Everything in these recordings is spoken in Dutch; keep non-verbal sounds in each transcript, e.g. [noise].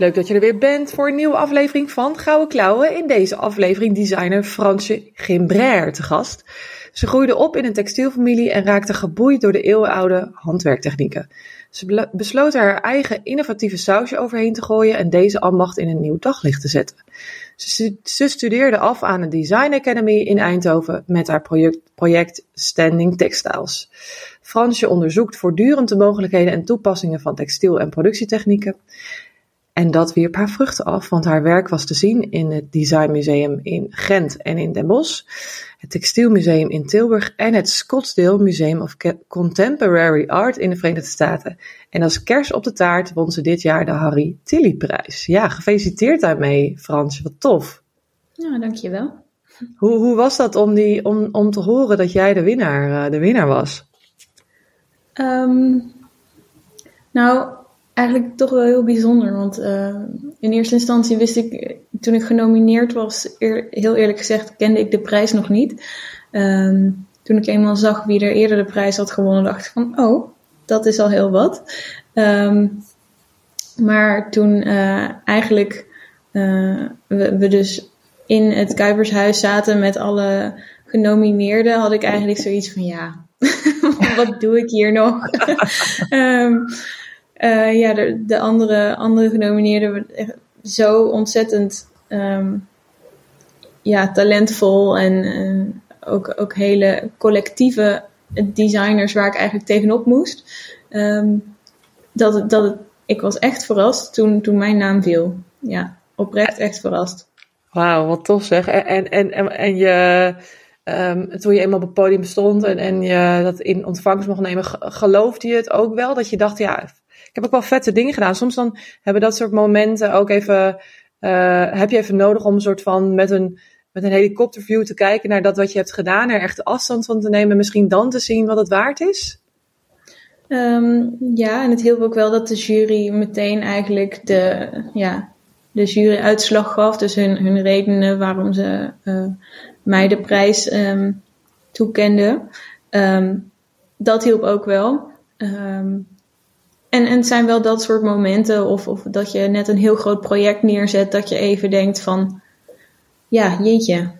Leuk dat je er weer bent voor een nieuwe aflevering van Gouden Klauwen. In deze aflevering designer Fransje Gimbraire te gast. Ze groeide op in een textielfamilie en raakte geboeid door de eeuwenoude handwerktechnieken. Ze besloot haar eigen innovatieve sausje overheen te gooien en deze ambacht in een nieuw daglicht te zetten. Ze studeerde af aan de Design Academy in Eindhoven met haar project, project Standing Textiles. Fransje onderzoekt voortdurend de mogelijkheden en toepassingen van textiel- en productietechnieken. En dat wierp haar vruchten af, want haar werk was te zien in het Designmuseum in Gent en in Den Bosch, het Textielmuseum in Tilburg en het Scottsdale Museum of Contemporary Art in de Verenigde Staten. En als kers op de taart won ze dit jaar de Harry Tilly prijs. Ja, gefeliciteerd daarmee, Frans. Wat tof. Ja, dankjewel. Hoe, hoe was dat om, die, om, om te horen dat jij de winnaar, eh, de winnaar was? Um, nou, eigenlijk toch wel heel bijzonder. Want uh, in eerste instantie wist ik, toen ik genomineerd was, heel eerlijk gezegd, kende ik de prijs nog niet. Um, toen ik eenmaal zag wie er eerder de prijs had gewonnen, dacht ik van, oh, dat is al heel wat. Um, maar toen uh, eigenlijk uh, we, dus in het Kuipershuis zaten met alle genomineerden, had ik eigenlijk zoiets van, ja, [laughs] wat doe ik hier nog? um, [laughs] uh, ja, de, de, andere, andere genomineerden zo ontzettend um, ja, talentvol en uh, ook, ook hele collectieve designers waar ik eigenlijk tegenop moest. Um, dat, dat ik was echt verrast toen, toen mijn naam viel. Ja, oprecht echt verrast. Wauw, wat tof zeg. En, en, en, en je, um, toen je eenmaal op het podium stond en, en je dat in ontvangst mocht nemen, geloofde je het ook wel? Dat je dacht, ja, heb ook wel vette dingen gedaan. Soms dan hebben dat soort momenten ook even, uh, heb je even nodig om een soort van met een, met een helikopterview te kijken naar dat wat je hebt gedaan, er echt afstand van te nemen, misschien dan te zien wat het waard is? Um, ja, en het hielp ook wel dat de jury meteen eigenlijk de, ja, de juryuitslag gaf. Dus hun, hun redenen waarom ze uh, mij de prijs um, toekenden. Um, dat hielp ook wel. Um, en, en het zijn wel dat soort momenten, of, of dat je net een heel groot project neerzet, dat je even denkt van, ja, jeetje,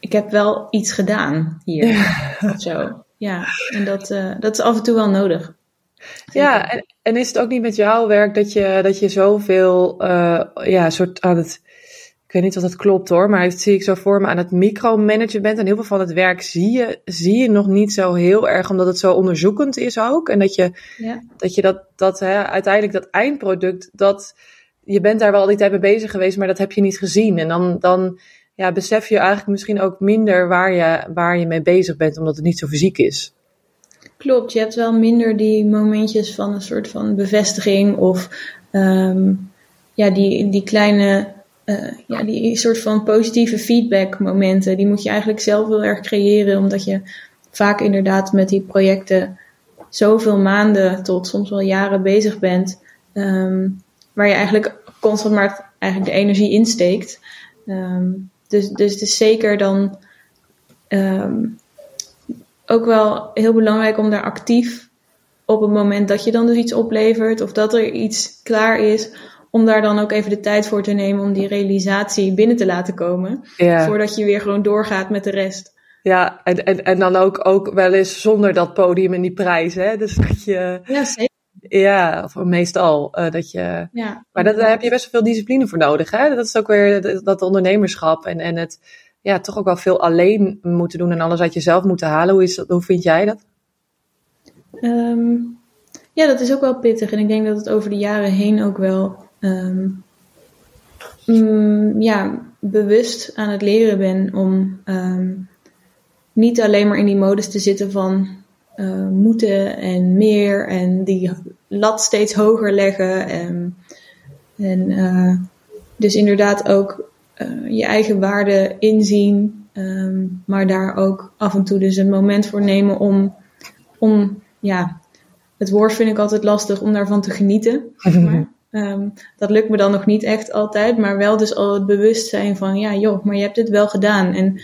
ik heb wel iets gedaan hier. Ja. [laughs] Zo. Ja, en dat, uh, dat is af en toe wel nodig. Ja, en, en is het ook niet met jouw werk dat je, dat je zoveel, uh, ja, soort aan het ik weet niet of dat klopt hoor, maar het zie ik zo voor me aan het micromanagen bent. En heel veel van het werk zie je, zie je nog niet zo heel erg, omdat het zo onderzoekend is ook. En dat je ja. dat, je dat, dat hè, uiteindelijk dat eindproduct, dat je bent daar wel al die tijd mee bezig geweest, maar dat heb je niet gezien. En dan, dan ja, besef je eigenlijk misschien ook minder waar je, waar je mee bezig bent, omdat het niet zo fysiek is. Klopt, je hebt wel minder die momentjes van een soort van bevestiging of um, ja, die, die kleine uh, ja, die soort van positieve feedback momenten, die moet je eigenlijk zelf heel erg creëren, omdat je vaak inderdaad met die projecten zoveel maanden tot soms wel jaren bezig bent, um, waar je eigenlijk constant maar eigenlijk de energie insteekt. Um, dus, dus het is zeker dan um, ook wel heel belangrijk om daar actief op het moment dat je dan dus iets oplevert of dat er iets klaar is, om daar dan ook even de tijd voor te nemen om die realisatie binnen te laten komen. Voordat je weer gewoon doorgaat met de rest. Ja, en, en, en dan ook, ook wel eens zonder dat podium en die prijs. Hè? Dus [laughs] dat je. Ja, zeker. Ja, of meestal. Uh, dat je, ja, maar dat, daar heb je best wel veel discipline voor nodig. Hè? Dat is ook weer dat, dat ondernemerschap en, en het ja, toch ook wel veel alleen moeten doen en alles uit jezelf moeten halen. Hoe, is dat, hoe vind jij dat? Um, ja, dat is ook wel pittig. En ik denk dat het over de jaren heen ook wel um, mm, ja, bewust aan het leren ben om um, niet alleen maar in die modus te zitten van uh, moeten en meer en die lat steeds hoger leggen. En En uh, dus inderdaad ook uh, je eigen waarde inzien, um, maar daar ook af en toe dus een moment voor nemen om, om ja, het woord vind ik altijd lastig om daarvan te genieten. Maar. [laughs] um, dat lukt me dan nog niet echt altijd, maar wel dus al het bewustzijn van ja joh, maar je hebt dit wel gedaan. En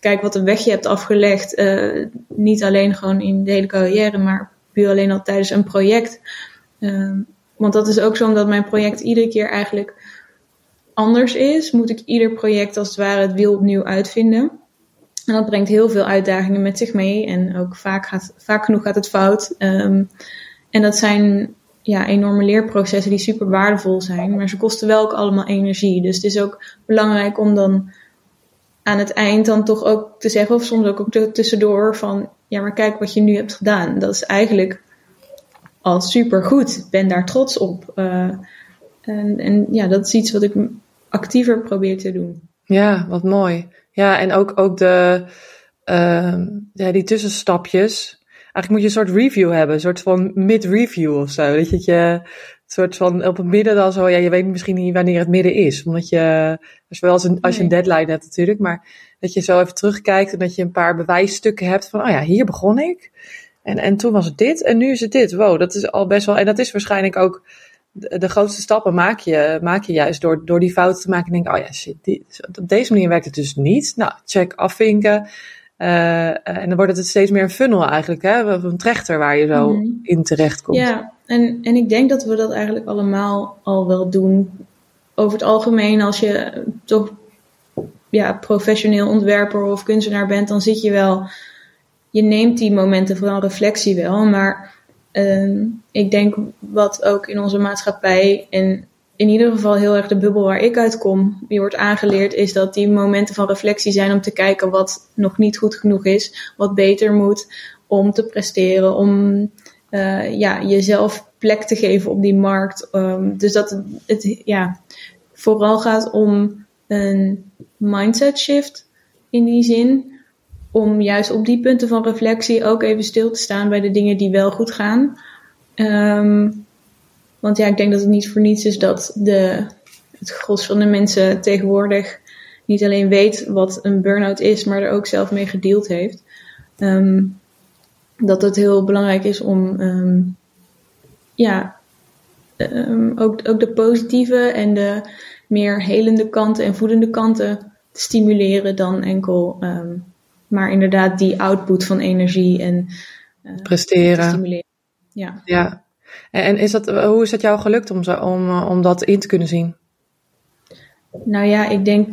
kijk wat een weg je hebt afgelegd. Uh, niet alleen gewoon in de hele carrière, maar puur alleen al tijdens een project. Um, want dat is ook zo omdat mijn project iedere keer eigenlijk anders is. Moet ik ieder project als het ware het wiel opnieuw uitvinden. En dat brengt heel veel uitdagingen met zich mee. En ook vaak, gaat, vaak genoeg gaat het fout. Um, en dat zijn ja, enorme leerprocessen die super waardevol zijn. Maar ze kosten wel ook allemaal energie. Dus het is ook belangrijk om dan aan het eind dan toch ook te zeggen, of soms ook, tussendoor van, ja, maar kijk wat je nu hebt gedaan. Dat is eigenlijk al super goed. Ben daar trots op. Uh, en, en ja, dat is iets wat ik actiever probeer te doen. Ja, wat mooi. Ja, en ook, ook de, uh, ja, die tussenstapjes. Eigenlijk moet je een soort review hebben, een soort van mid-review of zo. Dat je je soort van op het midden dan zo, ja, je weet misschien niet wanneer het midden is. Omdat je, zowel als, een, als je een deadline hebt natuurlijk, maar dat je zo even terugkijkt en dat je een paar bewijsstukken hebt van, oh ja, hier begon ik. En, en toen was het dit en nu is het dit. Wow, dat is al best wel, en dat is waarschijnlijk ook de, de grootste stappen maak je, maak je juist door, door die fouten te maken en denk, oh ja, shit, die, op deze manier werkt het dus niet. Nou, check, afvinken. Uh, en dan wordt het steeds meer een funnel eigenlijk, hè? een trechter waar je zo mm. in terecht komt. Ja, en, en ik denk dat we dat eigenlijk allemaal al wel doen. Over het algemeen, als je toch ja, professioneel ontwerper of kunstenaar bent, dan zit je wel, je neemt die momenten van reflectie wel, maar uh, ik denk wat ook in onze maatschappij en in ieder geval heel erg de bubbel waar ik uitkom, die wordt aangeleerd, is dat die momenten van reflectie zijn om te kijken wat nog niet goed genoeg is, wat beter moet om te presteren, om uh, ja, jezelf plek te geven op die markt. Um, dus dat het, het ja, vooral gaat om een mindset shift in die zin. Om juist op die punten van reflectie ook even stil te staan bij de dingen die wel goed gaan. Um, want ja, ik denk dat het niet voor niets is dat de, het gros van de mensen tegenwoordig niet alleen weet wat een burn-out is, maar er ook zelf mee gedeeld heeft. Um, dat het heel belangrijk is om um, ja, um, ook, ook de positieve en de meer helende kanten en voedende kanten te stimuleren dan enkel maar inderdaad die output van energie en uh, presteren. stimuleren. Ja. ja. En is dat, hoe is het jou gelukt om, zo, om, eh, om dat in te kunnen zien? Nou ja, ik denk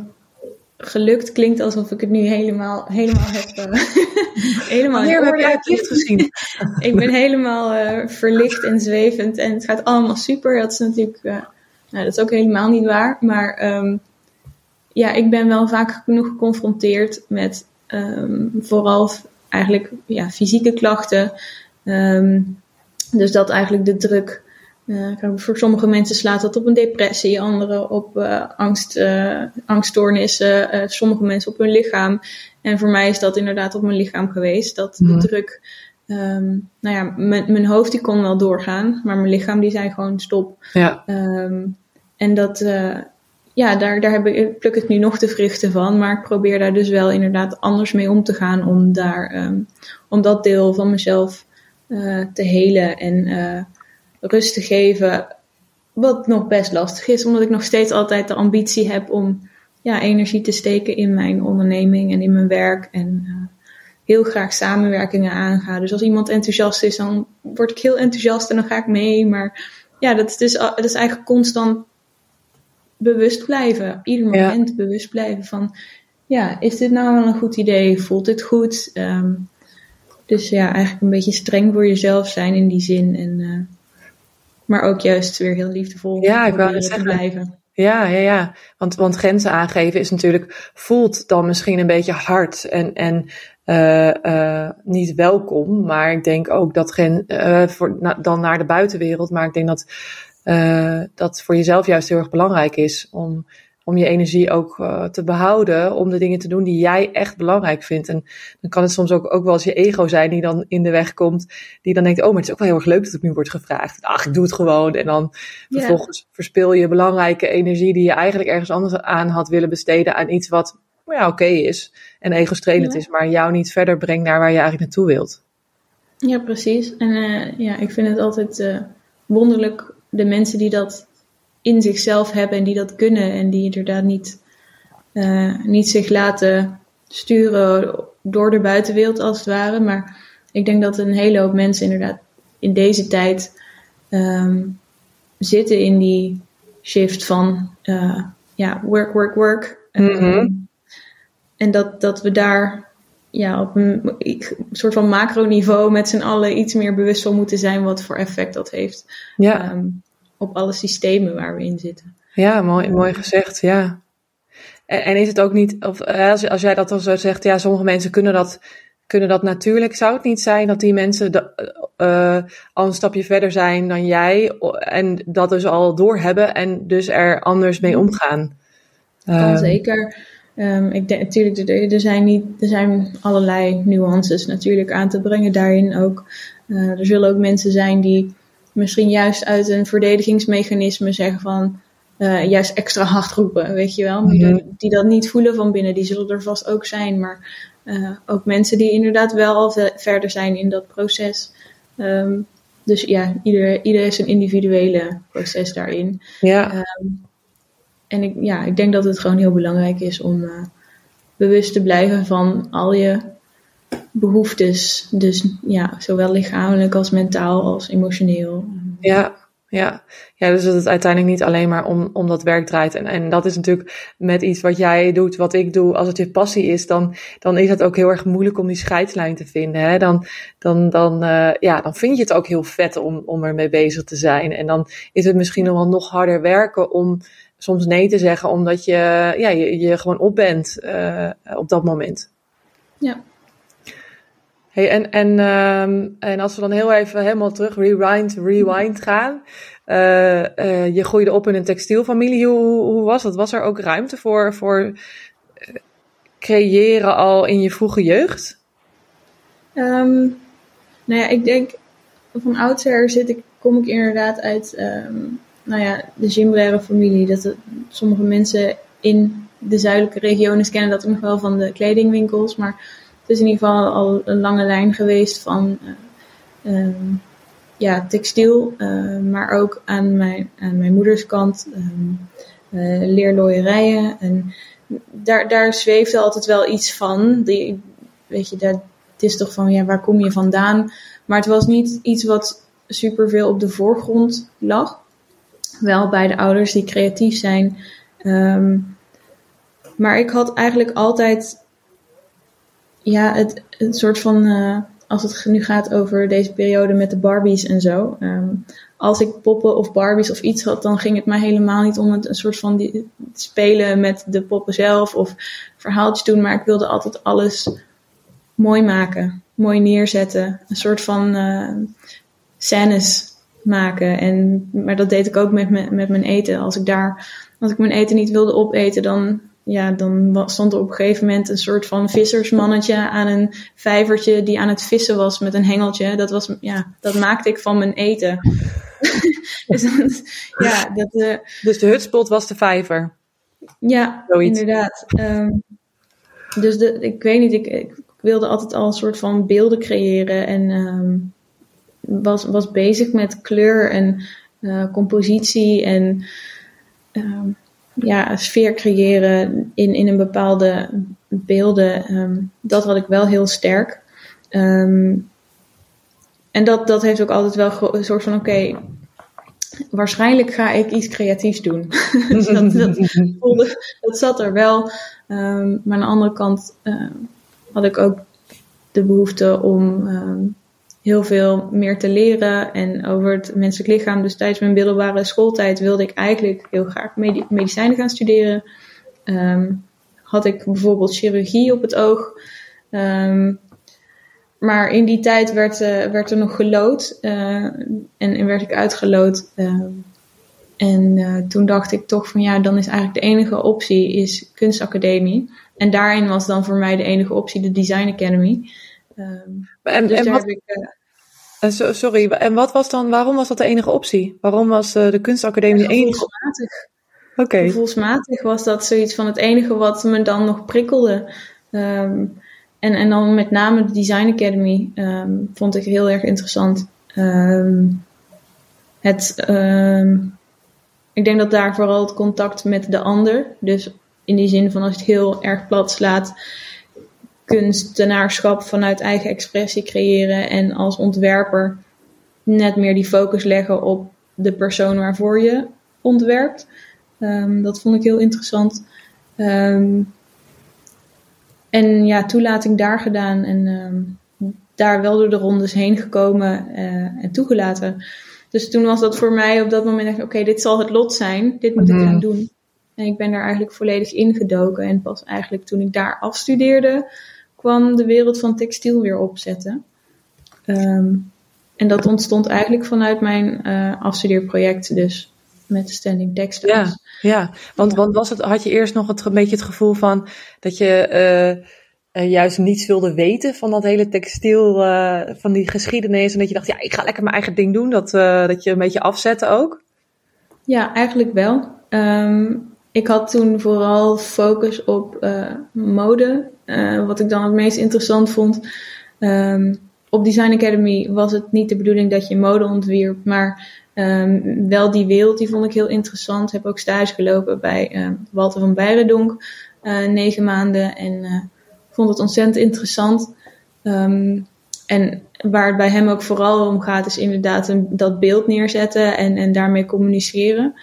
gelukt klinkt alsof ik het nu helemaal, helemaal heb. Uh, [laughs] helemaal Wanneer heb jij het licht gezien? [laughs] ik ben helemaal uh, verlicht en zwevend en het gaat allemaal super. Dat is natuurlijk, uh, nou, dat is ook helemaal niet waar. Maar um, ja, ik ben wel vaak genoeg geconfronteerd met um, vooral eigenlijk ja, fysieke klachten. Um, dus dat eigenlijk de druk. Uh, voor sommige mensen slaat dat op een depressie, anderen op uh, angst, uh, angststoornissen, sommige mensen op hun lichaam. En voor mij is dat inderdaad op mijn lichaam geweest. Dat de mhm. druk, um, nou ja, mijn hoofd die kon wel doorgaan, maar mijn lichaam die zei gewoon stop. Ja. Um, en dat, ja, daar, daar heb ik, ik pluk ik nu nog de vruchten van, maar ik probeer daar dus wel inderdaad anders mee om te gaan om daar, um, om dat deel van mezelf uh, te helen en uh, rust te geven. Wat nog best lastig is, omdat ik nog steeds altijd de ambitie heb om ja, energie te steken in mijn onderneming en in mijn werk. En uh, heel graag samenwerkingen aanga. Dus als iemand enthousiast is, dan word ik heel enthousiast en dan ga ik mee. Maar ja, dat is, dus, dat is eigenlijk constant bewust blijven. Ieder moment bewust blijven van, ja, is dit nou wel een goed idee? Voelt dit goed? Um, dus ja, eigenlijk een beetje streng voor jezelf zijn in die zin. En, uh, maar ook juist weer heel liefdevol ja, ik wou te blijven. Ja, ja, ja. Want, want grenzen aangeven is natuurlijk, voelt dan misschien een beetje hard en, en uh, uh, niet welkom. Maar ik denk ook dat uh, voor, na, dan naar de buitenwereld. Maar ik denk dat dat voor jezelf juist heel erg belangrijk is om, om je energie ook uh, te behouden, om de dingen te doen die jij echt belangrijk vindt. En dan kan het soms ook, ook wel eens je ego zijn die dan in de weg komt, die dan denkt, oh, maar het is ook wel heel erg leuk dat het nu wordt gevraagd. Ach, ik doe het gewoon. En dan yeah. vervolgens verspil je belangrijke energie die je eigenlijk ergens anders aan had willen besteden aan iets wat ja, oké okay is en ego-strelend ja. is, maar jou niet verder brengt naar waar je eigenlijk naartoe wilt. Ja, precies. En uh, ja, ik vind het altijd uh, wonderlijk de mensen die dat in zichzelf hebben en die dat kunnen en die inderdaad niet, uh, niet zich laten sturen door de buitenwereld als het ware. Maar ik denk dat een hele hoop mensen inderdaad in deze tijd um, zitten in die shift van ja, work, work, work. Mm -hmm. En dat, dat we daar ja, op een, soort van macroniveau met z'n allen iets meer bewust van moeten zijn wat voor effect dat heeft ja. um, op alle systemen waar we in zitten. Ja, mooi, mooi gezegd, ja. En, en is het ook niet, of als, als jij dat dan zo zegt, ja, sommige mensen kunnen dat, kunnen dat natuurlijk. Zou het niet zijn dat die mensen de, uh, al een stapje verder zijn dan jij en dat dus al doorhebben en dus er anders mee omgaan? Kan uh, zeker. Um, ik denk natuurlijk, er, er, zijn niet, er zijn allerlei nuances natuurlijk aan te brengen daarin ook. Uh, er zullen ook mensen zijn die misschien juist uit een verdedigingsmechanisme zeggen van uh, juist extra hard roepen, weet je wel. Die, mm-hmm. die, dat niet voelen van binnen, die zullen er vast ook zijn. Maar uh, ook mensen die inderdaad wel al verder zijn in dat proces. Um, dus ja, ieder, ieder heeft een individuele proces daarin. Ja. Um, en ik, ja, ik denk dat het gewoon heel belangrijk is om uh, bewust te blijven van al je behoeftes. Dus ja, zowel lichamelijk als mentaal als emotioneel. Ja, ja. ja, dus dat het uiteindelijk niet alleen maar om, om dat werk draait. En, en dat is natuurlijk met iets wat jij doet, wat ik doe, als het je passie is, dan, dan is het ook heel erg moeilijk om die scheidslijn te vinden. Hè? Dan, dan, dan, uh, ja, dan vind je het ook heel vet om, om ermee bezig te zijn. En dan is het misschien nog wel nog harder werken om soms nee te zeggen, omdat je, ja, je, je gewoon op bent uh, op dat moment. Ja. Hey, en, en, um, en als we dan heel even helemaal terug, rewind, rewind gaan. Uh, uh, je groeide op in een textielfamilie. Hoe, hoe was dat? Was er ook ruimte voor, voor creëren al in je vroege jeugd? Um, nou ja, ik denk van oudsher zit ik, kom ik inderdaad uit um, nou ja, de Gimbraire familie. Dat sommige mensen in de zuidelijke regionen kennen dat ook nog wel van de kledingwinkels. Maar is in ieder geval al een lange lijn geweest van uh, um, ja, textiel. Uh, maar ook aan mijn, aan mijn moeders kant um, leerlooierijen. En daar, daar zweefde altijd wel iets van. Die, weet je, dat, het is toch van ja, waar kom je vandaan? Maar het was niet iets wat superveel op de voorgrond lag wel bij de ouders die creatief zijn. Um, maar ik had eigenlijk altijd ja, het, het soort van, uh, als het nu gaat over deze periode met de Barbies en zo. Um, als ik poppen of Barbies of iets had, dan ging het mij helemaal niet om het een soort van die, spelen met de poppen zelf of verhaaltjes doen. Maar ik wilde altijd alles mooi maken, mooi neerzetten. Een soort van uh, scènes maken. En, maar dat deed ik ook met, me, met mijn eten. Als ik daar, als ik mijn eten niet wilde opeten, dan, ja, dan stond er op een gegeven moment een soort van vissersmannetje aan een vijvertje die aan het vissen was met een hengeltje. Dat was, ja, dat maakte ik van mijn eten. [laughs] dus, dat, ja, dat, uh, dus de hutspot was de vijver? Ja, Zoiets. inderdaad. Um, dus de, ik weet niet, ik, ik, wilde altijd al een soort van beelden creëren en um, was, was bezig met kleur en uh, compositie en uh, ja, sfeer creëren in, in een bepaalde beelden. Um, dat had ik wel heel sterk. Um, en dat, dat heeft ook altijd wel een soort van: oké, okay, waarschijnlijk ga ik iets creatiefs doen. [laughs] dat, dat, [laughs] voelde, dat zat er wel. Um, maar aan de andere kant had ik ook de behoefte om heel veel meer te leren en over het menselijk lichaam. Dus tijdens mijn middelbare schooltijd wilde ik eigenlijk heel graag medicijnen gaan studeren. Um, had ik bijvoorbeeld chirurgie op het oog. Um, maar in die tijd werd, uh, werd er nog gelood uh, en, en, werd ik uitgelood uh, en uh, toen dacht ik toch van ja, dan is eigenlijk de enige optie is kunstacademie. En daarin was dan voor mij de enige optie de Design Academy. Um, en, dus en wat, ik, sorry, en wat was dan, waarom was dat de enige optie? Waarom was uh, de kunstacademie de enige optie? Oké. Okay. Gevoelsmatig was dat zoiets van het enige wat me dan nog prikkelde. Um, en, en dan met name de Design Academy um, vond ik heel erg interessant. Um, het, ik denk dat daar vooral het contact met de ander, dus in die zin van als je het heel erg plat slaat, kunstenaarschap vanuit eigen expressie creëren en als ontwerper net meer die focus leggen op de persoon waarvoor je ontwerpt. Um, dat vond ik heel interessant. Um, en ja, toelating daar gedaan en um, daar wel door de rondes heen gekomen uh, en toegelaten. Dus toen was dat voor mij op dat moment, oké, dit zal het lot zijn, dit moet ik mhm. gaan doen. En ik ben daar eigenlijk volledig ingedoken. En pas eigenlijk toen ik daar afstudeerde, kwam de wereld van textiel weer opzetten. Um, en dat ontstond eigenlijk vanuit mijn uh, afstudeerproject, dus met de Standing Textiles. Ja, ja. Want, want was het, had je eerst nog het, een beetje het gevoel van dat je uh, juist niets wilde weten van dat hele textiel, van die geschiedenis. En dat je dacht, ja, ik ga lekker mijn eigen ding doen. Dat, dat je een beetje afzette ook? Ja, eigenlijk wel. Um, ik had toen vooral focus op mode, uh, wat ik dan het meest interessant vond. Um, op Design Academy was het niet de bedoeling dat je mode ontwierp, maar um, wel die wereld, die vond ik heel interessant. Heb ook stage gelopen bij uh, Walter van Beirendonk, negen maanden, en vond het ontzettend interessant. En waar het bij hem ook vooral om gaat, is inderdaad een, dat beeld neerzetten en, en daarmee communiceren.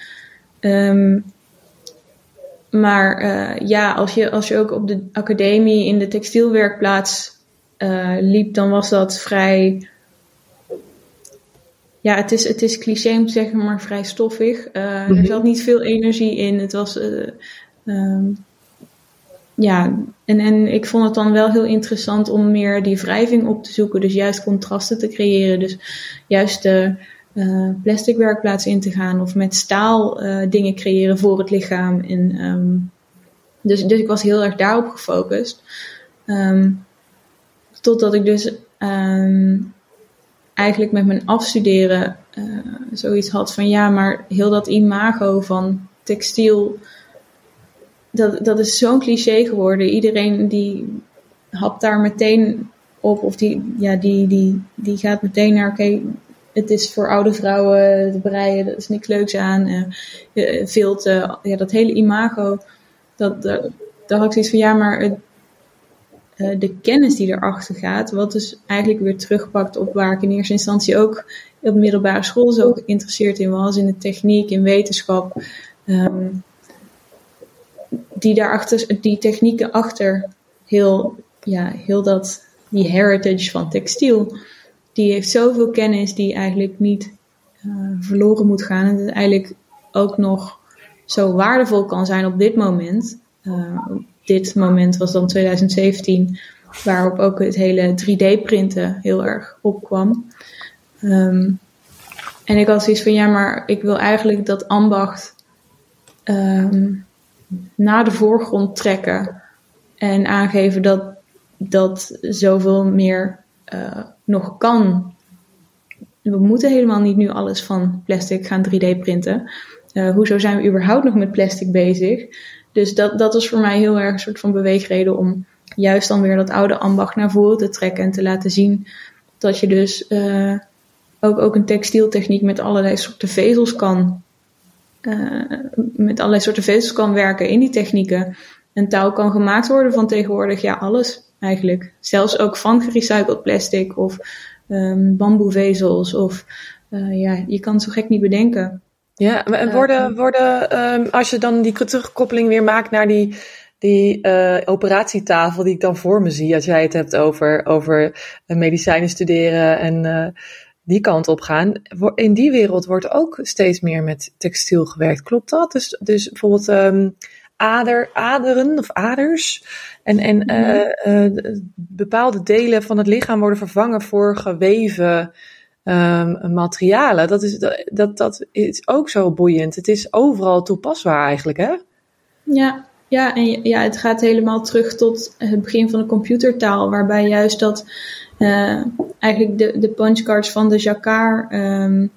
Maar uh, ja, als je, als je ook op de academie in de textielwerkplaats uh, liep, dan was dat vrij. Ja, het is, het is cliché om te zeggen, maar vrij stoffig. Uh, Er mhm. zat niet veel energie in. Het was. Um, ja, en, en ik vond het dan wel heel interessant om meer die wrijving op te zoeken. Dus juist contrasten te creëren. Dus juist de uh, plastic werkplaats in te gaan of met staal uh, dingen creëren voor het lichaam. En, um, dus, dus ik was heel erg daarop gefocust. Um, totdat ik dus um, eigenlijk met mijn afstuderen uh, zoiets had van ja, maar heel dat imago van textiel, dat, dat is zo'n cliché geworden. Iedereen die hapt daar meteen op of die, ja, die, die, die gaat meteen naar oké, okay, het is voor oude vrouwen te breien, dat is niks leuks aan. Uh, veel te, ja, dat hele imago, dat, dat, daar had ik zoiets van, ja, maar het, de kennis die erachter gaat, wat dus eigenlijk weer terugpakt op waar ik in eerste instantie ook op de middelbare school zo geïnteresseerd in was, in de techniek, in wetenschap. Um, die daarachter, die technieken achter heel, ja, heel dat, die heritage van textiel die heeft zoveel kennis die eigenlijk niet uh, verloren moet gaan. En dat eigenlijk ook nog zo waardevol kan zijn op dit moment. Uh, dit moment was dan 2017, waarop ook het hele 3D-printen heel erg opkwam. Um, en ik had zoiets van, ja, maar ik wil eigenlijk dat ambacht um, naar de voorgrond trekken. En aangeven dat, dat zoveel meer uh, nog kan. We moeten helemaal niet nu alles van plastic gaan 3D printen. Uh, hoezo zijn we überhaupt nog met plastic bezig? Dus dat, dat is voor mij heel erg een soort van beweegreden om juist dan weer dat oude ambacht naar voren te trekken en te laten zien dat je dus uh, ook, ook een textieltechniek met allerlei soorten vezels kan, met allerlei soorten vezels kan werken in die technieken. Een touw kan gemaakt worden van tegenwoordig, ja, alles eigenlijk. Zelfs ook van gerecycled plastic of um, bamboevezels. Of uh, ja, je kan het zo gek niet bedenken. Ja, en worden, worden um, als je dan die terugkoppeling weer maakt naar die, die uh, operatietafel die ik dan voor me zie, als jij het hebt over, over medicijnen studeren en uh, die kant op gaan. In die wereld wordt ook steeds meer met textiel gewerkt. Klopt dat? Dus, dus bijvoorbeeld um, ader, aderen of aders. En, en uh, uh, bepaalde delen van het lichaam worden vervangen voor geweven um, materialen. Dat is, dat, dat is ook zo boeiend. Het is overal toepasbaar eigenlijk, hè? Ja, ja, en ja, het gaat helemaal terug tot het begin van de computertaal, waarbij juist dat uh, eigenlijk de, de punchcards van de Jacquard um,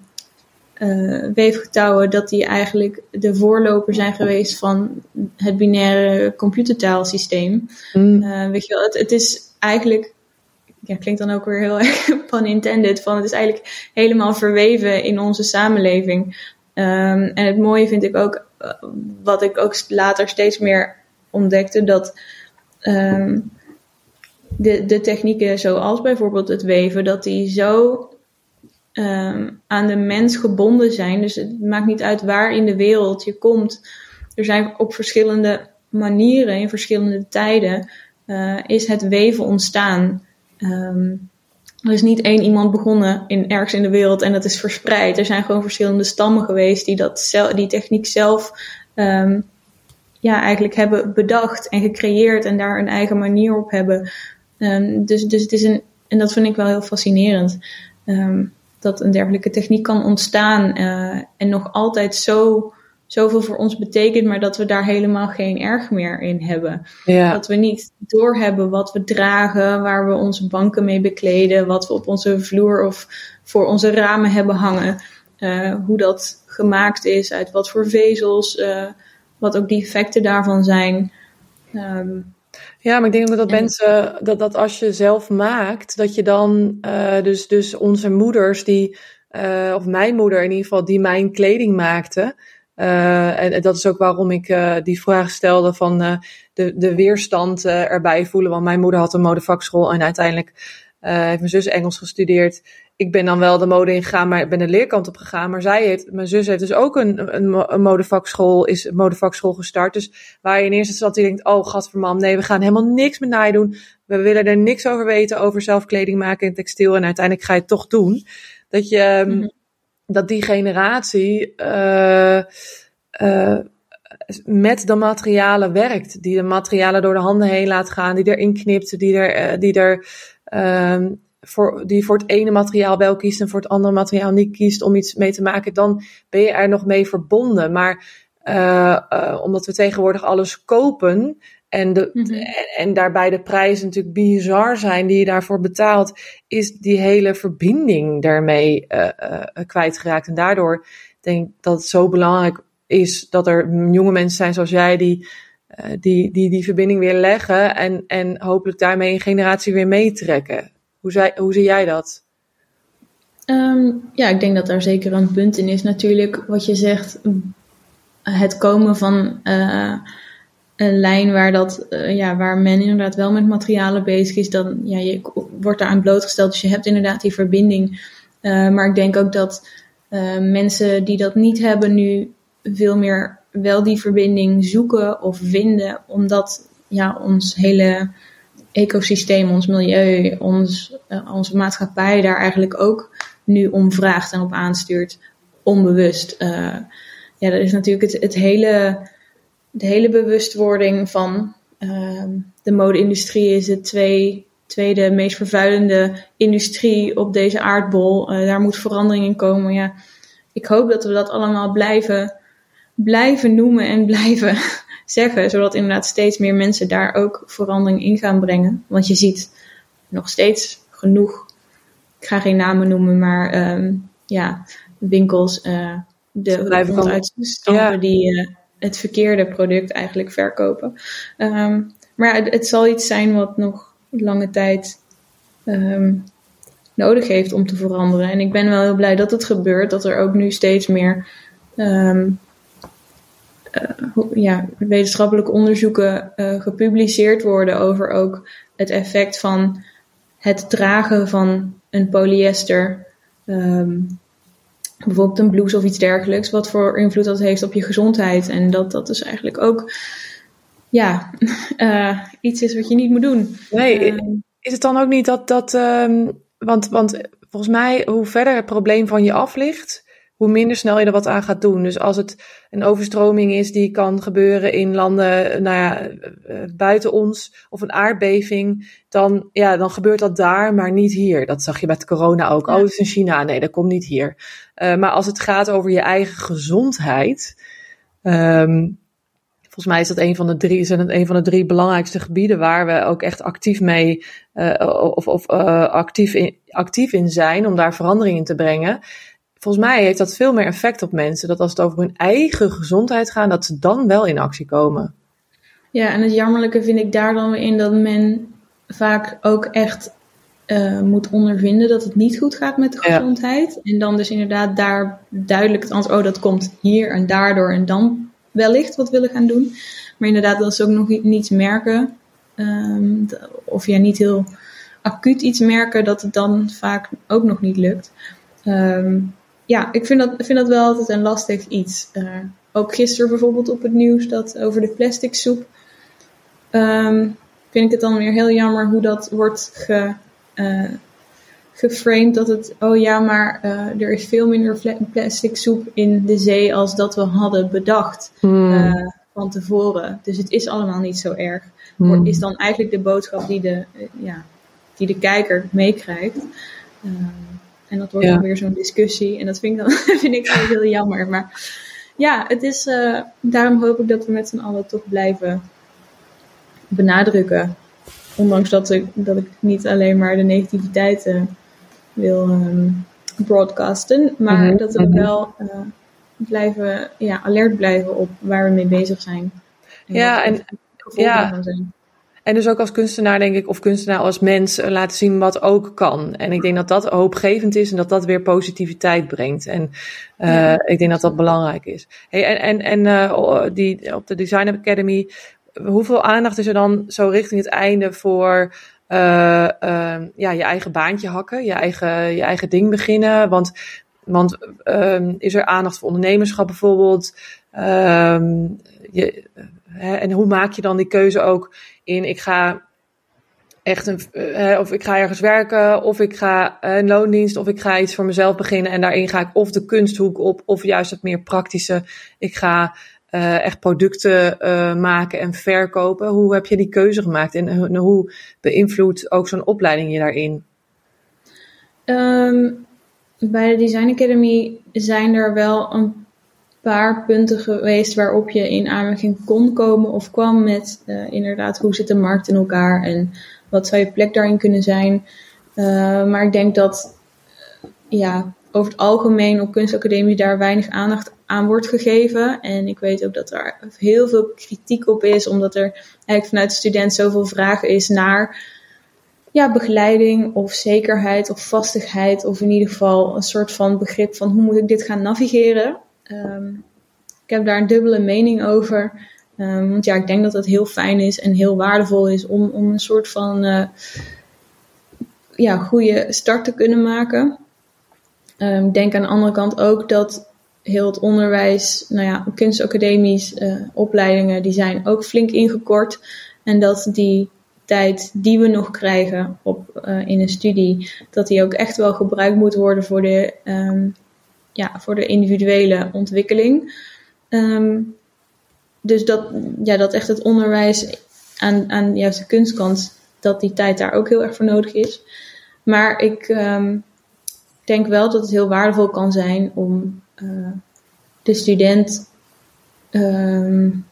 uh, weefgetouwen, dat die eigenlijk de voorloper zijn geweest van het binaire computertaalsysteem. Mm. Uh, weet je wel, het, het is eigenlijk ja, klinkt dan ook weer heel [laughs] erg pun intended, van het is eigenlijk helemaal verweven in onze samenleving. Um, en het mooie vind ik ook, uh, wat ik ook later steeds meer ontdekte, dat um, de, de technieken zoals bijvoorbeeld het weven, dat die zo um, aan de mens gebonden zijn. Dus het maakt niet uit waar in de wereld je komt. Er zijn op verschillende manieren, in verschillende tijden, uh, is het weven ontstaan. Um, er is niet één iemand begonnen in, ergens in de wereld en dat is verspreid. Er zijn gewoon verschillende stammen geweest die dat, die techniek zelf um, ja, eigenlijk hebben bedacht en gecreëerd en daar een eigen manier op hebben. Dus, dus het is een, en dat vind ik wel heel fascinerend. Dat een dergelijke techniek kan ontstaan uh, en nog altijd zo zoveel voor ons betekent, maar dat we daar helemaal geen erg meer in hebben. Ja. Dat we niet doorhebben wat we dragen, waar we onze banken mee bekleden, wat we op onze vloer of voor onze ramen hebben hangen, uh, hoe dat gemaakt is, uit wat voor vezels, uh, wat ook die effecten daarvan zijn. Um, ja, maar ik denk ook dat mensen, dat, dat als je zelf maakt, dat je dan, uh, dus, dus onze moeders die, uh, of mijn moeder in ieder geval, die mijn kleding maakte, uh, en, dat is ook waarom ik die vraag stelde van de, de weerstand erbij voelen. Want mijn moeder had een modevakschool en uiteindelijk heeft mijn zus Engels gestudeerd. Ik ben dan wel de mode ingegaan, maar ik ben de leerkant op gegaan. Maar zij heeft, mijn zus heeft dus ook een, een, een modevakschool, is een modevakschool gestart. Dus waar je in eerste instantie denkt, oh gadvermam, nee, we gaan helemaal niks met naai doen. We willen er niks over weten, over zelf kleding maken en textiel. En uiteindelijk ga je het toch doen. Dat je... Mm -hmm dat die generatie uh, uh, met de materialen werkt. Die de materialen door de handen heen laat gaan, die erin knipt, die er, uh, die er uh, voor, die voor het ene materiaal wel kiest en voor het andere materiaal niet kiest om iets mee te maken, dan ben je er nog mee verbonden. Maar omdat we tegenwoordig alles kopen, en, de, mm -hmm. en, en, daarbij de prijzen natuurlijk bizar zijn die je daarvoor betaalt, is die hele verbinding daarmee uh, uh, kwijtgeraakt. En daardoor denk ik dat het zo belangrijk is dat er jonge mensen zijn zoals jij die die, die die verbinding weer leggen en, en hopelijk daarmee een generatie weer meetrekken. Hoe, hoe zie jij dat? Um, ja, ik denk dat daar zeker een punt in is. Natuurlijk, wat je zegt, het komen van een lijn waar, dat, uh, ja, waar men inderdaad wel met materialen bezig is, dan ja, je wordt daaraan blootgesteld. Dus je hebt inderdaad die verbinding. Uh, maar ik denk ook dat mensen die dat niet hebben nu veel meer wel die verbinding zoeken of vinden, omdat ja, ons hele ecosysteem, ons milieu, ons, onze maatschappij daar eigenlijk ook nu om vraagt en op aanstuurt, onbewust. ja, dat is natuurlijk het, het hele de hele bewustwording van uh, de mode-industrie is de twee, tweede meest vervuilende industrie op deze aardbol. Uh, daar moet verandering in komen. Ja, ik hoop dat we dat allemaal blijven, blijven noemen en blijven zeggen, zodat inderdaad steeds meer mensen daar ook verandering in gaan brengen. Want je ziet nog steeds genoeg, ik ga geen namen noemen, maar um, ja, winkels, uh, de ronduitstampen ja. die uh, het verkeerde product eigenlijk verkopen. Um, maar het, het, zal iets zijn wat nog lange tijd um, nodig heeft om te veranderen. En ik ben wel heel blij dat het gebeurt, dat er ook nu steeds meer um, ja, wetenschappelijke onderzoeken uh, gepubliceerd worden over ook het effect van het dragen van een polyester um, bijvoorbeeld een blouse of iets dergelijks, wat voor invloed dat heeft op je gezondheid. En dat dat dus eigenlijk ook ja, uh, [laughs] iets is wat je niet moet doen. Nee, uh, is het dan ook niet dat dat. Um, want, want volgens mij, hoe verder het probleem van je af ligt, hoe minder snel je er wat aan gaat doen. Dus als het een overstroming is die kan gebeuren in landen nou ja, eh, buiten ons of een aardbeving, dan, ja, dan gebeurt dat daar, maar niet hier. Dat zag je met corona ook. Oh, het is in China. Nee, dat komt niet hier. Uh, maar als het gaat over je eigen gezondheid. Um, volgens mij is dat een van de drie, zijn het een van de drie belangrijkste gebieden waar we ook echt actief mee uh, of, of uh, actief, in, actief in zijn om daar verandering in te brengen volgens mij heeft dat veel meer effect op mensen. Dat als het over hun eigen gezondheid gaat, dat ze dan wel in actie komen. Ja, en het jammerlijke vind ik daar dan weer in dat men vaak ook echt uh, moet ondervinden dat het niet goed gaat met de gezondheid. En dan dus inderdaad daar duidelijk het antwoord, oh dat komt hier en daardoor en dan wellicht wat willen gaan doen. Maar inderdaad, dat ze ook nog niets merken. Um, of ja, niet heel acuut iets merken, dat het dan vaak ook nog niet lukt. Um, ja, ik vind dat, vind dat wel altijd een lastig iets. Uh, ook gisteren bijvoorbeeld op het nieuws dat over de plastic soep. Um, vind ik het dan weer heel jammer hoe dat wordt ge, uh, geframed. Dat het, oh ja, maar uh, er is veel minder plastic soep in de zee als dat we hadden bedacht hmm. van tevoren. Dus het is allemaal niet zo erg. Hmm. Is dan eigenlijk de boodschap die de, ja, die de kijker meekrijgt. Um, en dat wordt dan weer zo'n discussie. En dat vind ik dan [laughs] vind ik heel jammer. Maar ja, het is, uh, daarom hoop ik dat we met z'n allen toch blijven benadrukken. Ondanks dat ik, dat ik niet alleen maar de negativiteit uh, wil um, broadcasten. Maar mhm, dat we mhm. wel uh, blijven, ja, alert blijven op waar we mee bezig zijn. En ja, en ja. Zijn. En dus ook als kunstenaar, denk ik, of kunstenaar als mens, eh, laten zien wat ook kan. En ik denk dat dat hoopgevend is en dat dat weer positiviteit brengt. En uh, ik denk dat dat belangrijk is. Hey, en en, en uh, die, op de Design Academy, hoeveel aandacht is er dan zo richting het einde voor uh, ja, je eigen baantje hakken, je eigen, je eigen ding beginnen? Want, want uh, is er aandacht voor ondernemerschap bijvoorbeeld? Je, en hoe maak je dan die keuze ook in ik ga echt een, uh, of ik ga ergens werken, of ik ga uh, een loondienst, of ik ga iets voor mezelf beginnen en daarin ga ik of de kunsthoek op, of juist het meer praktische. Ik ga echt producten maken en verkopen. Hoe heb je die keuze gemaakt en hoe beïnvloedt ook zo'n opleiding je daarin? Um, bij de Design Academy zijn er wel een paar punten geweest waarop je in aanmerking kon komen of kwam met uh, inderdaad hoe zit de markt in elkaar en wat zou je plek daarin kunnen zijn. Uh, maar ik denk dat ja, over het algemeen op kunstacademie daar weinig aandacht aan wordt gegeven. En ik weet ook dat er heel veel kritiek op is, omdat er eigenlijk vanuit de student zoveel vragen is naar ja, begeleiding of zekerheid of vastigheid. Of in ieder geval een soort van begrip van hoe moet ik dit gaan navigeren. Um, ik heb daar een dubbele mening over. Um, want ja, ik denk dat het heel fijn is en heel waardevol is om, om een soort van uh, ja, goede start te kunnen maken. Um, ik denk aan de andere kant ook dat heel het onderwijs, nou ja, kunstacademies, uh, opleidingen, die zijn ook flink ingekort. En dat die tijd die we nog krijgen op, uh, in een studie, dat die ook echt wel gebruikt moet worden voor de ja, voor de individuele ontwikkeling. Um, dus dat, ja, dat echt het onderwijs aan, aan juist de kunstkant, dat die tijd daar ook heel erg voor nodig is. Maar ik um, denk wel dat het heel waardevol kan zijn om uh, de student um,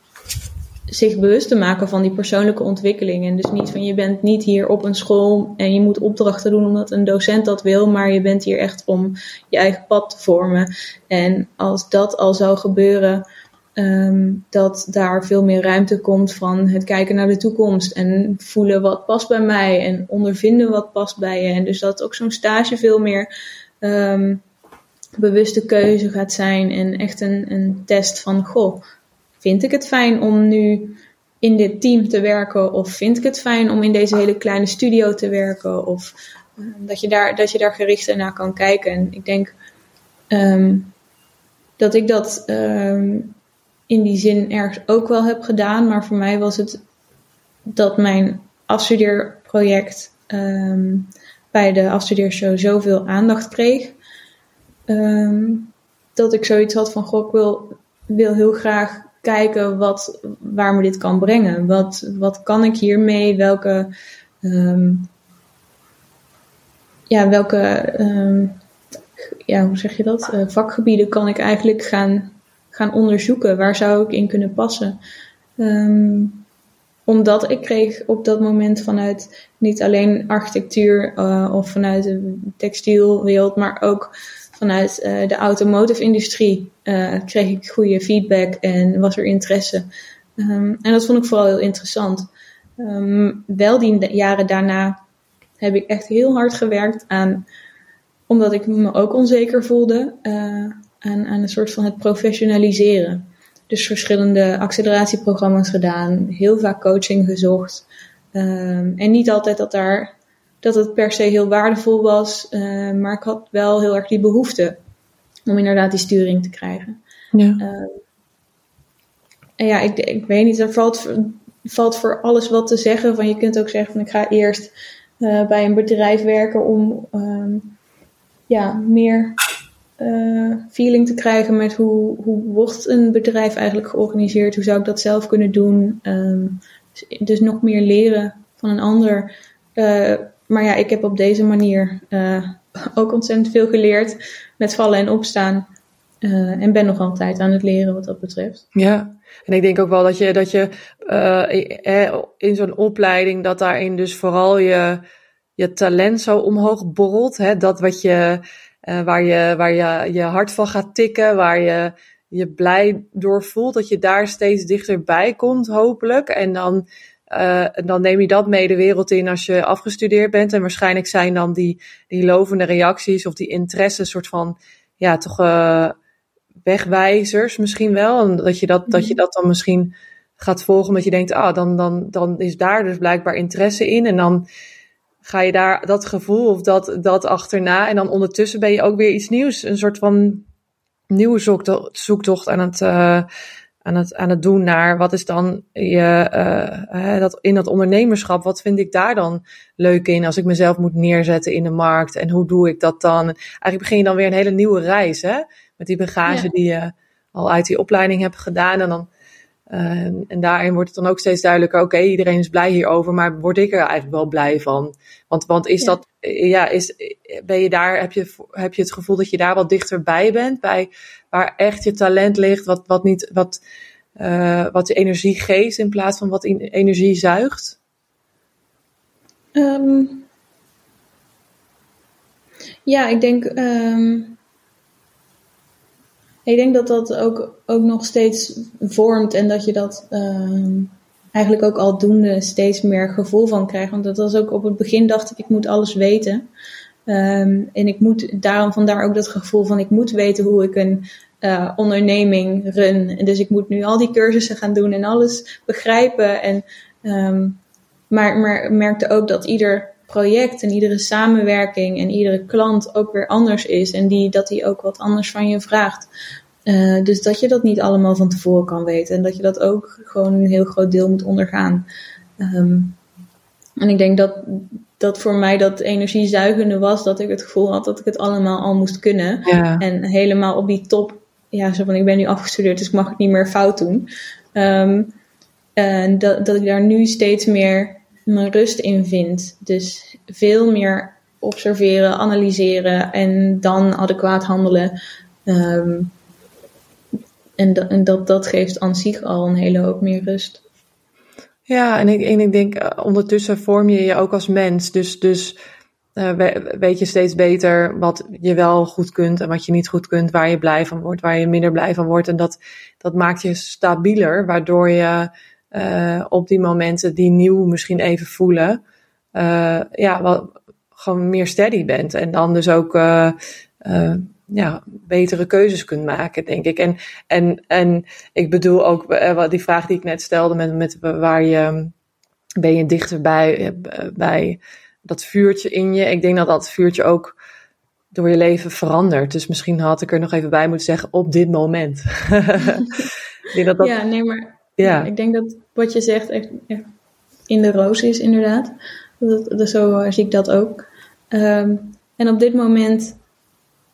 zich bewust te maken van die persoonlijke ontwikkeling. En dus niet van je bent niet hier op een school en je moet opdrachten doen omdat een docent dat wil, maar je bent hier echt om je eigen pad te vormen. En als dat al zou gebeuren, um, dat daar veel meer ruimte komt van het kijken naar de toekomst en voelen wat past bij mij en ondervinden wat past bij je. En dus dat ook zo'n stage veel meer um, bewuste keuze gaat zijn en echt een, een test van goh vind ik het fijn om nu in dit team te werken? Of vind ik het fijn om in deze hele kleine studio te werken? Of uh, dat, je daar, dat je daar gericht naar kan kijken. En ik denk um, dat ik dat um, in die zin ergens ook wel heb gedaan. Maar voor mij was het dat mijn afstudeerproject bij de afstudeershow zoveel aandacht kreeg. Dat ik zoiets had van, goh, ik wil, wil heel graag kijken wat, waar me dit kan brengen. Wat, wat kan ik hiermee? Welke, ehm, ja, welke, um, ja, hoe zeg je dat? Uh, vakgebieden kan ik eigenlijk gaan, gaan onderzoeken. Waar zou ik in kunnen passen? Um, omdat ik kreeg op dat moment vanuit niet alleen architectuur uh, of vanuit de textielwereld, maar ook vanuit uh, de automotive industrie uh, kreeg ik goede feedback en was er interesse. Um, en dat vond ik vooral heel interessant. Um, wel die jaren daarna heb ik echt heel hard gewerkt aan, omdat ik me ook onzeker voelde, aan, aan een soort van het professionaliseren. Dus verschillende acceleratieprogramma's gedaan, heel vaak coaching gezocht. Um, en niet altijd dat, daar, dat het per se heel waardevol was, uh, maar ik had wel heel erg die behoefte om inderdaad die sturing te krijgen. Ja. En ja, ik, ik weet niet, er valt, valt voor alles wat te zeggen. Van je kunt ook zeggen van ik ga eerst uh, bij een bedrijf werken om um, ja, meer uh, feeling te krijgen met hoe, hoe wordt een bedrijf eigenlijk georganiseerd? Hoe zou ik dat zelf kunnen doen? Um, dus nog meer leren van een ander. Uh, maar ja, ik heb op deze manier [laughs] ook ontzettend veel geleerd met vallen en opstaan. en ben nog altijd aan het leren wat dat betreft. Ja, en ik denk ook wel dat je, dat je in zo'n opleiding, dat daarin dus vooral je, je talent zo omhoog borrelt. Hè? Dat wat je waar je, waar je, je hart van gaat tikken, waar je je blij door voelt, dat je daar steeds dichterbij komt, hopelijk. En dan, uh, dan neem je dat mee de wereld in als je afgestudeerd bent. En waarschijnlijk zijn dan die, die lovende reacties of die interesse een soort van, ja, toch uh, wegwijzers misschien wel. En dat je dat, dat je dat dan misschien gaat volgen, omdat je denkt, ah, dan, dan, dan is daar dus blijkbaar interesse in. En dan ga je daar dat gevoel of dat, dat achterna. En dan ondertussen ben je ook weer iets nieuws. Een soort van nieuwe zoektocht, zoektocht aan het, uh, aan, het, aan het doen naar wat is dan je, uh, dat, in dat ondernemerschap. Wat vind ik daar dan leuk in als ik mezelf moet neerzetten in de markt? En hoe doe ik dat dan? Eigenlijk begin je dan weer een hele nieuwe reis hè? met die bagage die je al uit die opleiding hebt gedaan. En dan uh, en daarin wordt het dan ook steeds duidelijker, oké, okay, iedereen is blij hierover, maar word ik er eigenlijk wel blij van? Want, want is ja. dat, ja, is, ben je daar, heb je, heb je het gevoel dat je daar wat dichterbij bent, bij waar echt je talent ligt, wat, wat niet, wat, uh, wat de energie geeft in plaats van wat in, energie zuigt? Um, ja, ik denk, um, ik denk dat dat ook, ook nog steeds vormt en dat je dat uh, eigenlijk ook aldoende steeds meer gevoel van krijgt. Want dat was ook op het begin dacht ik, ik moet alles weten. Um, en ik moet daarom vandaar ook dat gevoel van ik moet weten hoe ik een uh, onderneming run. En dus ik moet nu al die cursussen gaan doen en alles begrijpen. En, um, maar, maar merkte ook dat ieder project en iedere samenwerking en iedere klant ook weer anders is. En die, dat die ook wat anders van je vraagt. Uh, dus dat je dat niet allemaal van tevoren kan weten. En dat je dat ook gewoon een heel groot deel moet ondergaan. Um, en ik denk dat, dat voor mij dat energiezuigende was. Dat ik het gevoel had dat ik het allemaal al moest kunnen. Ja. En helemaal op die top. Ja, zo van ik ben nu afgestudeerd, dus ik mag het niet meer fout doen. Um, en dat, dat ik daar nu steeds meer mijn rust in vind. Dus veel meer observeren, analyseren en dan adequaat handelen. Um, en, en dat, dat geeft aan zich al een hele hoop meer rust. Ja, en ik, en ik denk uh, ondertussen vorm je je ook als mens. Dus, dus uh, weet je steeds beter wat je wel goed kunt en wat je niet goed kunt, waar je blij van wordt, waar je minder blij van wordt. En dat, dat maakt je stabieler, waardoor je uh, op die momenten die nieuw misschien even voelen, ja, wat, gewoon meer steady bent. En dan dus ook ja, betere keuzes kunt maken, denk ik. En, en, en ik bedoel ook die vraag die ik net stelde met, met waar je ben je dichter bij, bij dat vuurtje in je. Ik denk dat dat vuurtje ook door je leven verandert. Dus misschien had ik er nog even bij moeten zeggen op dit moment. [laughs] ik denk dat dat... Ja, nee, maar ja. Ik denk dat wat je zegt echt, in de roos is, inderdaad. Dat, dat, zo zie ik dat ook. Um, en op dit moment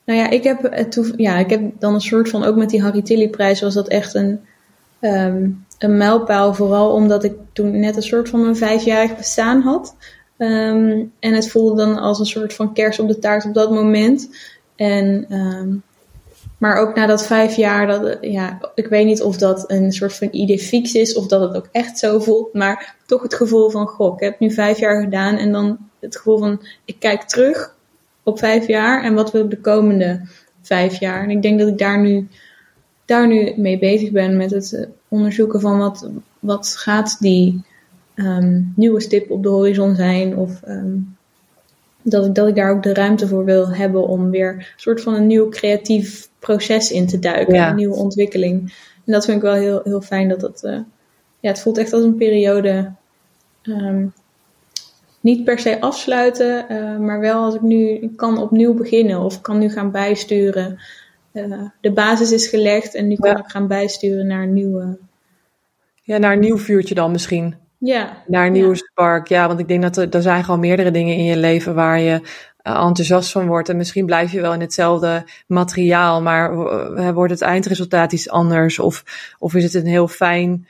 Nou ja, ik heb, het ja, ik heb dan een soort van, ook met die Harry Tilly prijs was dat echt een, ehm, een mijlpaal. Vooral omdat ik toen net een soort van een vijfjarig bestaan had. Ehm, en het voelde dan als een soort van kers op de taart op dat moment. En, um, maar ook na dat vijf jaar, dat, ja, ik weet niet of dat een soort van idee fix is of dat het ook echt zo voelt. Maar toch het gevoel van, goh, ik heb nu vijf jaar gedaan. En dan het gevoel van, ik kijk terug op vijf jaar en wat wil ik de komende vijf jaar. En ik denk dat ik daar nu, daar nu mee bezig ben met het eh, onderzoeken van wat, wat gaat die um, nieuwe stip op de horizon zijn. Of um, dat, ik, dat ik daar ook de ruimte voor wil hebben om weer een soort van een nieuw creatief proces in te duiken. Een nieuwe ontwikkeling. En dat vind ik wel heel, heel fijn dat het, uh, ja, het voelt echt als een periode. Um, niet per se afsluiten, uh, maar wel als ik nu ik kan opnieuw beginnen of kan nu gaan bijsturen. Uh, de basis is gelegd en nu kan ik gaan bijsturen naar een nieuwe. Ja, naar een nieuw vuurtje dan misschien. Ja. Naar een nieuwe ja. spark. Ja, want ik denk dat er, er zijn gewoon meerdere dingen in je leven waar je uh, enthousiast van wordt. En misschien blijf je wel in hetzelfde materiaal, maar wordt het eindresultaat iets anders? Of, of is het een heel fijn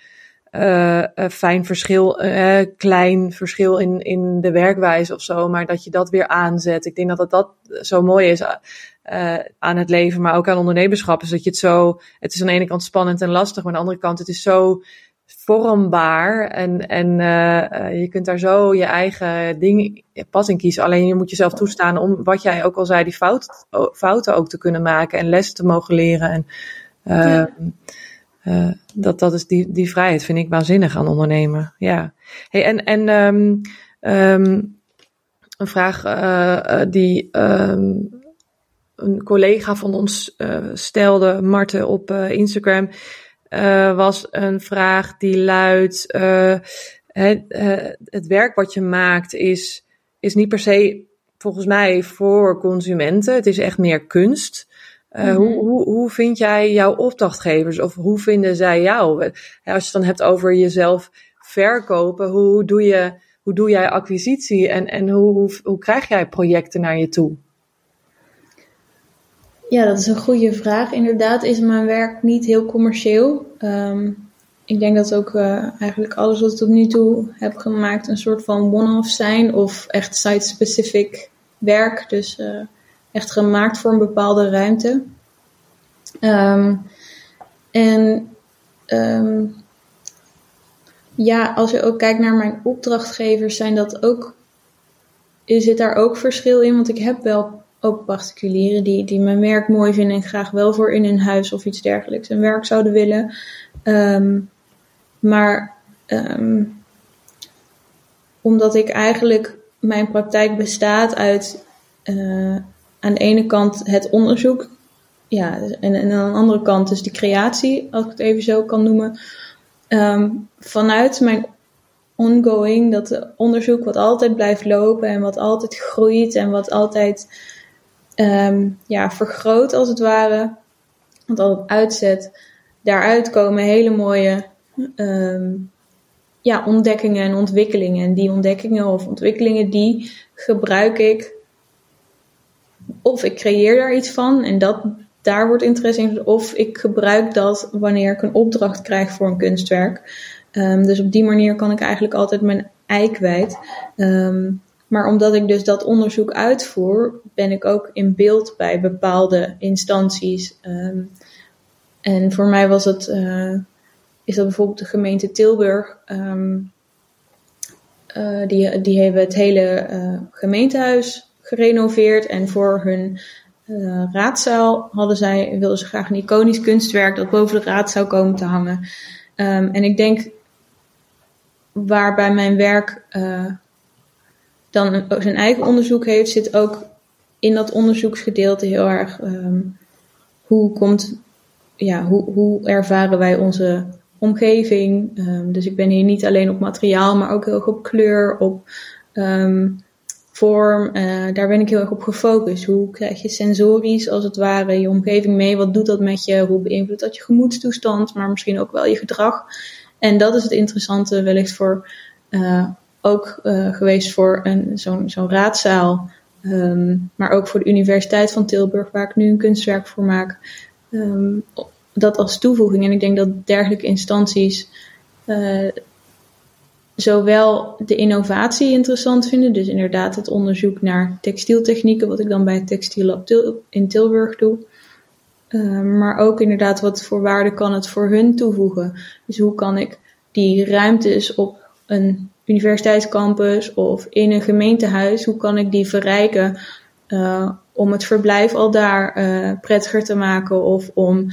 uh, fijn verschil, uh, klein verschil in, in de werkwijze of zo, maar dat je dat weer aanzet. Ik denk dat het dat zo mooi is uh, aan het leven, maar ook aan ondernemerschap. Is dat je het zo, het is aan de ene kant spannend en lastig, maar aan de andere kant het is zo vormbaar en, en je kunt daar zo je eigen ding pas in kiezen. Alleen je moet jezelf toestaan om, wat jij ook al zei, die fout, fouten ook te kunnen maken en lessen te mogen leren. En, ja. Uh, dat, dat is die, die vrijheid vind ik waanzinnig aan ondernemen. Ja. Hey, en en um, um, een vraag uh, die um, een collega van ons stelde, Marten, op Instagram, was een vraag die luidt: het, het werk wat je maakt is, is niet per se volgens mij voor consumenten. Het is echt meer kunst. Uh, mm-hmm. hoe, hoe, hoe vind jij jouw opdrachtgevers of hoe vinden zij jou? Als je het dan hebt over jezelf verkopen, hoe doe, je, hoe doe jij acquisitie en, en hoe, hoe, hoe krijg jij projecten naar je toe? Ja, dat is een goede vraag. Inderdaad is mijn werk niet heel commercieel. Um, ik denk dat ook uh, eigenlijk alles wat ik tot nu toe heb gemaakt een soort van one-off zijn of echt site-specific werk. Dus uh, echt gemaakt voor een bepaalde ruimte. Um, en um, ja, als je ook kijkt naar mijn opdrachtgevers, zijn dat ook, zit daar ook verschil in. Want ik heb wel ook particulieren die, die mijn werk mooi vinden en graag wel voor in hun huis of iets dergelijks een werk zouden willen. Um, maar omdat ik eigenlijk, mijn praktijk bestaat uit uh, aan de ene kant het onderzoek, ja, en, en aan de andere kant dus de creatie, als ik het even zo kan noemen. Um, vanuit mijn ongoing, dat onderzoek wat altijd blijft lopen en wat altijd groeit en wat altijd um, ja, vergroot als het ware, wat altijd uitzet, daaruit komen hele mooie um, ja, ontdekkingen en ontwikkelingen. En die ontdekkingen of ontwikkelingen, die gebruik ik of ik creëer daar iets van en dat, daar wordt interesse in. Of ik gebruik dat wanneer ik een opdracht krijg voor een kunstwerk. Um, dus op die manier kan ik eigenlijk altijd mijn ei kwijt. Um, maar omdat ik dus dat onderzoek uitvoer, ben ik ook in beeld bij bepaalde instanties. Um, en voor mij was het, uh, is dat bijvoorbeeld de gemeente Tilburg. Uh, die, die hebben het hele uh, gemeentehuis gerenoveerd. En voor hun uh, raadzaal hadden zij, wilden ze graag een iconisch kunstwerk dat boven de raad zou komen te hangen. Um, en ik denk waar bij mijn werk uh, dan zijn eigen onderzoek heeft, zit ook in dat onderzoeksgedeelte heel erg um, hoe komt, ja, hoe, hoe ervaren wij onze omgeving. Um, dus ik ben hier niet alleen op materiaal, maar ook heel erg op kleur, op vorm. Uh, daar ben ik heel erg op gefocust. Hoe krijg je sensorisch als het ware je omgeving mee? Wat doet dat met je? Hoe beïnvloedt dat je gemoedstoestand, maar misschien ook wel je gedrag? En dat is het interessante wellicht voor uh, ook uh, geweest voor een, zo'n, zo'n raadzaal. Ehm, maar ook voor de Universiteit van Tilburg, waar ik nu een kunstwerk voor maak. Ehm, dat als toevoeging. En ik denk dat dergelijke instanties zowel de innovatie interessant vinden, dus inderdaad het onderzoek naar textieltechnieken, wat ik dan bij het Textiel in Tilburg doe. Uh, maar ook inderdaad, wat voor waarde kan het voor hun toevoegen? Dus hoe kan ik die ruimtes op een universiteitscampus of in een gemeentehuis, hoe kan ik die verrijken uh, om het verblijf al daar uh, prettiger te maken of om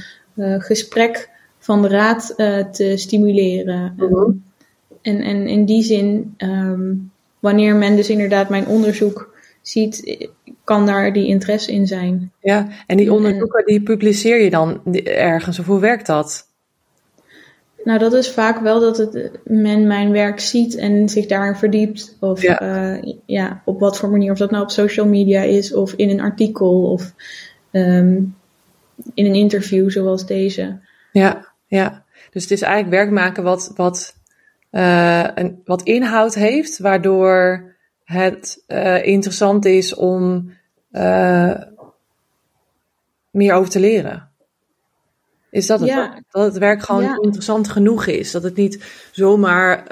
gesprek van de raad te stimuleren? Mhm. En, en in die zin, um, wanneer men dus inderdaad mijn onderzoek ziet, kan daar die interesse in zijn. Ja, en die onderzoeken die publiceer je dan ergens, of hoe werkt dat? Nou, dat is vaak wel dat het, men mijn werk ziet en zich daarin verdiept. Of ja. Uh, ja, op wat voor manier, of dat nou op social media is, of in een artikel, of um, in een interview zoals deze. Ja, ja. Dus het is eigenlijk werk maken wat, wat uh, een, wat inhoud heeft, waardoor het uh, interessant is om uh, meer over te leren. Is dat het? Ja. Dat het werk gewoon ja. interessant genoeg is. Dat het niet zomaar,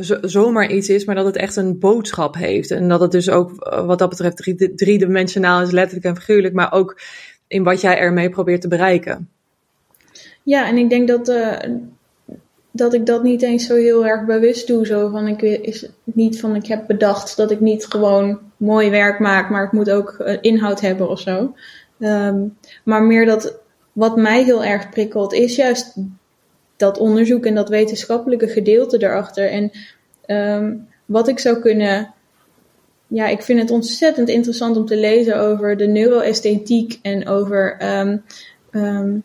zo, zomaar iets is, maar dat het echt een boodschap heeft. En dat het dus ook wat dat betreft drie, driedimensionaal is, letterlijk en figuurlijk, maar ook in wat jij ermee probeert te bereiken. Ja, en ik denk dat dat ik dat niet eens zo heel erg bewust doe. Zo van, ik is niet van, ik heb bedacht dat ik niet gewoon mooi werk maak, maar ik moet ook uh, inhoud hebben of zo. Um, maar meer dat, wat mij heel erg prikkelt, is juist dat onderzoek en dat wetenschappelijke gedeelte erachter. En um, wat ik zou kunnen, ja, ik vind het ontzettend interessant om te lezen over de neuroesthetiek en over um,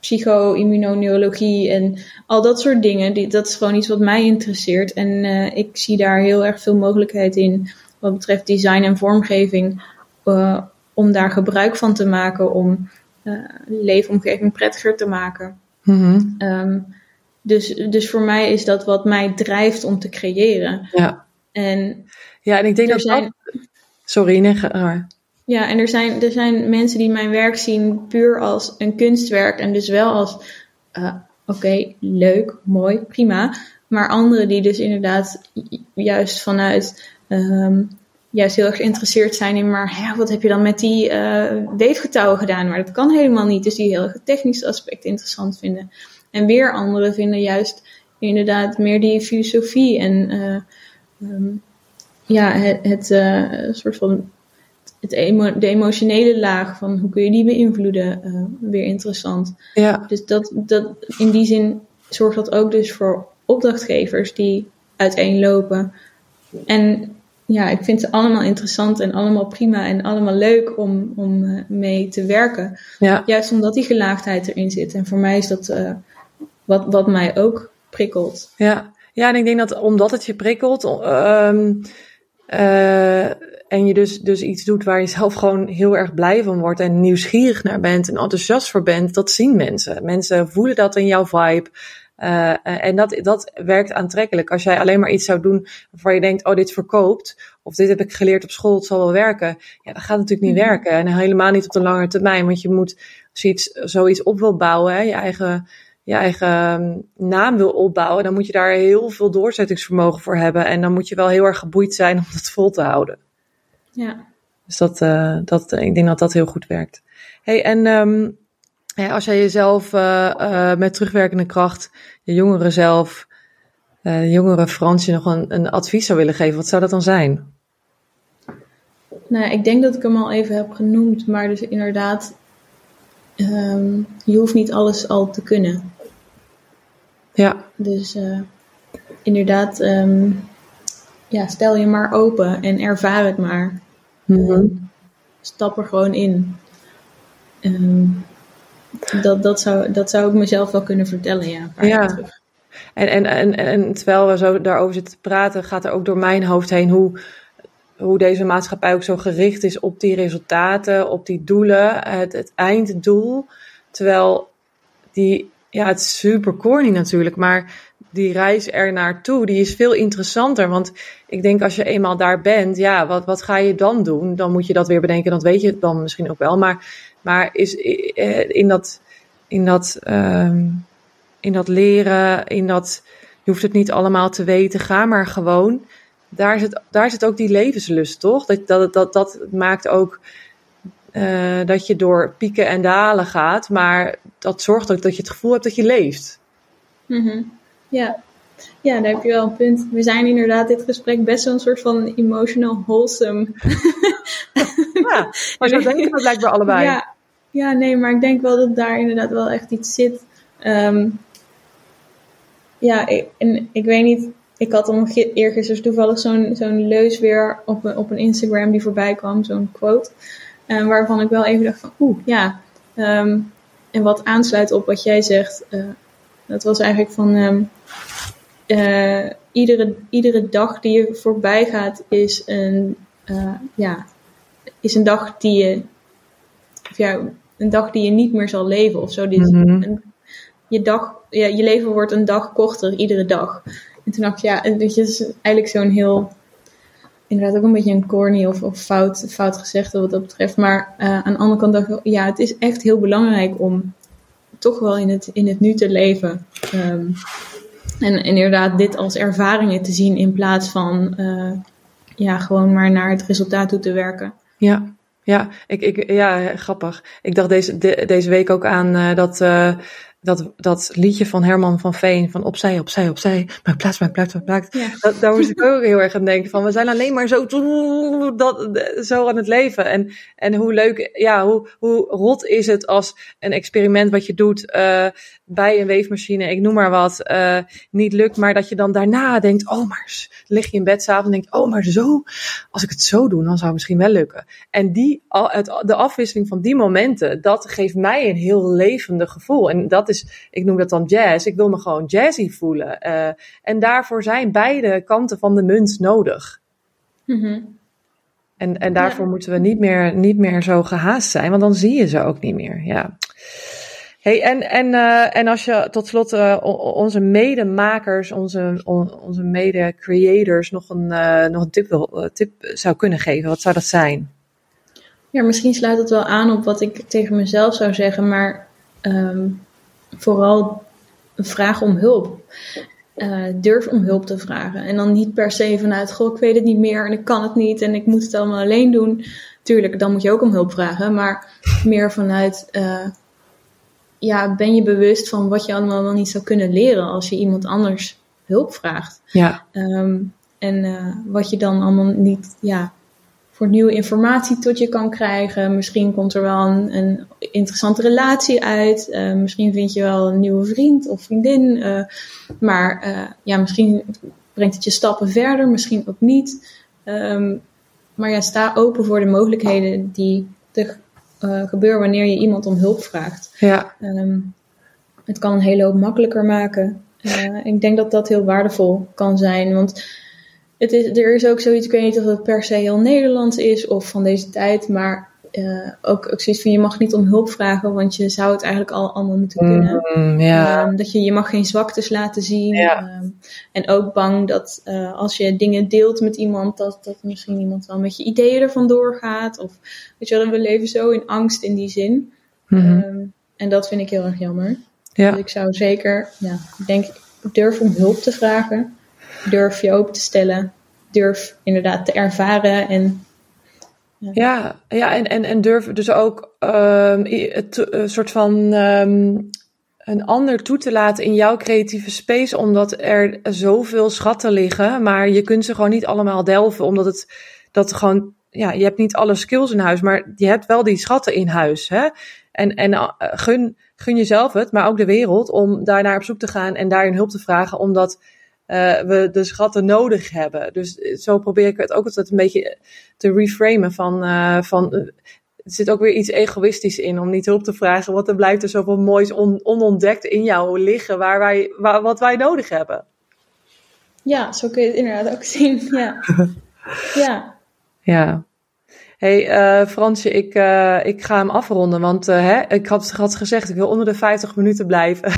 psycho-immunoneurologie en al dat soort dingen. Die, dat is gewoon iets wat mij interesseert. En uh, ik zie daar heel erg veel mogelijkheid in wat betreft design en vormgeving. Uh, om daar gebruik van te maken om uh, leefomgeving prettiger te maken. Mm-hmm. Um, dus, dus voor mij is dat wat mij drijft om te creëren. Ja. En, ja, en ik denk dat zijn... dat... Sorry, nee, maar... Ja, en er zijn, er zijn mensen die mijn werk zien puur als een kunstwerk en dus wel als, uh, oké, leuk, mooi, prima. Maar anderen die dus inderdaad juist vanuit, um, juist heel erg geïnteresseerd zijn in, maar wat heb je dan met die uh, weefgetouwen gedaan? Maar dat kan helemaal niet. Dus die heel erg technische aspect interessant vinden. En weer anderen vinden juist inderdaad meer die filosofie en uh, um, ja, het, het soort van het emo de emotionele laag van hoe kun je die beïnvloeden uh, weer interessant. Ja. Dus dat, dat, in die zin zorgt dat ook dus voor opdrachtgevers die uiteenlopen. En ja, ik vind ze allemaal interessant en allemaal prima en allemaal leuk om, om uh, mee te werken. Ja. Juist omdat die gelaagdheid erin zit. En voor mij is dat uh, wat, wat mij ook prikkelt. Ja. ja, en ik denk dat omdat het je prikkelt. Um, en je dus, dus iets doet waar je zelf gewoon heel erg blij van wordt en nieuwsgierig naar bent en enthousiast voor bent, dat zien mensen. Mensen voelen dat in jouw vibe. Uh, en dat, dat werkt aantrekkelijk. Als jij alleen maar iets zou doen waarvan je denkt, oh, dit verkoopt, of dit heb ik geleerd op school, het zal wel werken. Ja, dat gaat natuurlijk niet mm-hmm. werken. En helemaal niet op de lange termijn, want je moet, als je iets, zoiets op wil bouwen, hè, je eigen, je eigen naam wil opbouwen, dan moet je daar heel veel doorzettingsvermogen voor hebben. En dan moet je wel heel erg geboeid zijn om het vol te houden. Ja. Dus dat, uh, dat, ik denk dat dat heel goed werkt. Hey, en um, ja, als jij jezelf uh, uh, met terugwerkende kracht, je jongeren zelf, de jongere Fransje nog een, een advies zou willen geven, wat zou dat dan zijn? Nou, ik denk dat ik hem al even heb genoemd, maar dus inderdaad, um, je hoeft niet alles al te kunnen. Ja. Dus inderdaad, um, ja, stel je maar open en ervaar het maar. Mm-hmm. Stap er gewoon in. Um, dat, dat, zou, dat zou ik mezelf wel kunnen vertellen, ja. ja. En, en, en, en terwijl we zo daarover zitten te praten, gaat er ook door mijn hoofd heen hoe, hoe deze maatschappij ook zo gericht is op die resultaten, op die doelen, het, het einddoel. Terwijl die ja, het is super corny natuurlijk, maar die reis er naartoe, die is veel interessanter. Want ik denk als je eenmaal daar bent, ja, wat, wat ga je dan doen? Dan moet je dat weer bedenken, dat weet je dan misschien ook wel. Maar, maar is eh, in dat, in dat, um, in dat leren, in dat, je hoeft het niet allemaal te weten, ga maar gewoon. Daar zit, daar zit ook die levenslust, toch? Dat, dat, dat, dat maakt ook uh, dat je door pieken en dalen gaat, maar dat zorgt ook dat je het gevoel hebt dat je leeft. Mm Ja. ja, daar heb je wel een punt. We zijn inderdaad dit gesprek best wel een soort van emotional wholesome. [laughs] ja, maar zo [laughs] denken we blijkbaar allebei. Ja, ja, nee, maar ik denk wel dat daar inderdaad wel echt iets zit. Um, ja, ik, en ik weet niet, ik had om eergisteren toevallig zo'n zo'n leus weer op, op een Instagram die voorbij kwam, zo'n quote. Uh, waarvan ik wel even dacht van, oeh, ja. Um, en wat aansluit op wat jij zegt, uh, dat was eigenlijk van, um, uh, iedere, iedere dag die je voorbij gaat is een, ja, is een dag die je, of ja, een dag die je niet meer zal leven of zo. Mm -hmm. je dag, ja, je leven wordt een dag korter iedere dag. En toen dacht ik, ja, het is eigenlijk zo'n heel inderdaad ook een beetje een corny of, of fout, fout gezegd wat dat betreft. Maar uh, aan de andere kant dacht ik, ja, het is echt heel belangrijk om toch wel in het, in het nu te leven. Um, en, inderdaad dit als ervaringen te zien in plaats van uh, ja, gewoon maar naar het resultaat toe te werken. Ja, ja, ik, ik, ja grappig. Ik dacht deze, de, deze week ook aan uh, dat dat, dat liedje van Herman van Veen, van opzij, opzij, opzij, maar plaats, maar plaats, maar plaats. Ja. Dat, daar moest ik ook heel erg aan denken van, we zijn alleen maar zo, dat, zo aan het leven. En, en hoe leuk, ja, hoe, hoe rot is het als een experiment wat je doet uh, bij een weefmachine, ik noem maar wat, uh, niet lukt, maar dat je dan daarna denkt, oh maar, lig je in bed s'avonds en denkt, oh maar zo, als ik het zo doe, dan zou het misschien wel lukken. En die, het, de afwisseling van die momenten, dat geeft mij een heel levendig gevoel. En dat is, ik noem dat dan jazz. Ik wil me gewoon jazzy voelen. Uh, en daarvoor zijn beide kanten van de munt nodig. Mm-hmm. En, en daarvoor ja. moeten we niet meer, niet meer zo gehaast zijn, want dan zie je ze ook niet meer. Ja. Hey, en, en, uh, en als je tot slot uh, onze medemakers, onze, on, onze mede-creators nog een, uh, nog een tip, wil, tip zou kunnen geven, wat zou dat zijn? Ja, misschien sluit het wel aan op wat ik tegen mezelf zou zeggen, maar um, vooral een vraag om hulp. Uh, durf om hulp te vragen. En dan niet per se vanuit, goh, ik weet het niet meer en ik kan het niet en ik moet het allemaal alleen doen. Tuurlijk, dan moet je ook om hulp vragen, maar meer vanuit, uh, ja, ben je bewust van wat je allemaal wel niet zou kunnen leren als je iemand anders hulp vraagt. Ja. Um, en uh, wat je dan allemaal niet, ja, voor nieuwe informatie tot je kan krijgen. Misschien komt er wel een, een interessante relatie uit. Uh, misschien vind je wel een nieuwe vriend of vriendin. Uh, maar uh, ja, misschien brengt het je stappen verder, misschien ook niet. Um, maar ja, sta open voor de mogelijkheden die er gebeuren wanneer je iemand om hulp vraagt. Ja. Um, het kan een hele hoop makkelijker maken. ik denk dat dat heel waardevol kan zijn. Want het is, er is ook zoiets, ik weet niet of het per se heel Nederlands is of van deze tijd, maar uh, ook, ook zoiets van je mag niet om hulp vragen, want je zou het eigenlijk al allemaal moeten kunnen. Mm, ja. um, dat je, je mag geen zwaktes laten zien. Um, en ook bang dat uh, als je dingen deelt met iemand, dat, dat misschien iemand wel met je ideeën ervan doorgaat. Of weet je wel, we leven zo in angst in die zin. Mm -hmm. um, en dat vind ik heel erg jammer. Ja. Dus ik zou zeker, ja, ik denk, durf om hulp te vragen durf je open te stellen. Durf inderdaad te ervaren en ja, ja, en, en, en durf dus ook um, een soort van um, een ander toe te laten in jouw creatieve space, omdat er zoveel schatten liggen, maar je kunt ze gewoon niet allemaal delven, omdat het dat gewoon, ja, je hebt niet alle skills in huis, maar je hebt wel die schatten in huis, hè? En, en uh, gun, gun jezelf het, maar ook de wereld, om daar naar op zoek te gaan en daarin hulp te vragen, omdat uh, we de schatten nodig hebben. Dus zo probeer ik het ook altijd een beetje te reframen van, uh, van er zit ook weer iets egoïstisch in om niet hulp te vragen, want er blijft er zoveel moois on, onontdekt in jou liggen waar wij, waar, wat wij nodig hebben. Ja, zo kun je het inderdaad ook [laughs] zien. Ja. [laughs] ja. Ja. Hey uh, Fransje, ik, uh, ik ga hem afronden, want uh, hè, ik had, had gezegd, ik wil onder de 50 minuten blijven.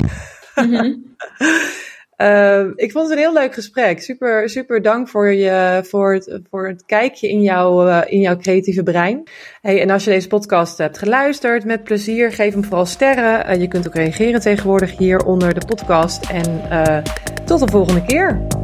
[laughs] Mm-hmm. ik vond het een heel leuk gesprek. Super, super dank voor, je, voor, het, voor het kijkje in, jou, in jouw creatieve brein. Hey, en als je deze podcast hebt geluisterd, met plezier, geef hem vooral sterren. je kunt ook reageren tegenwoordig hier onder de podcast. En tot de volgende keer.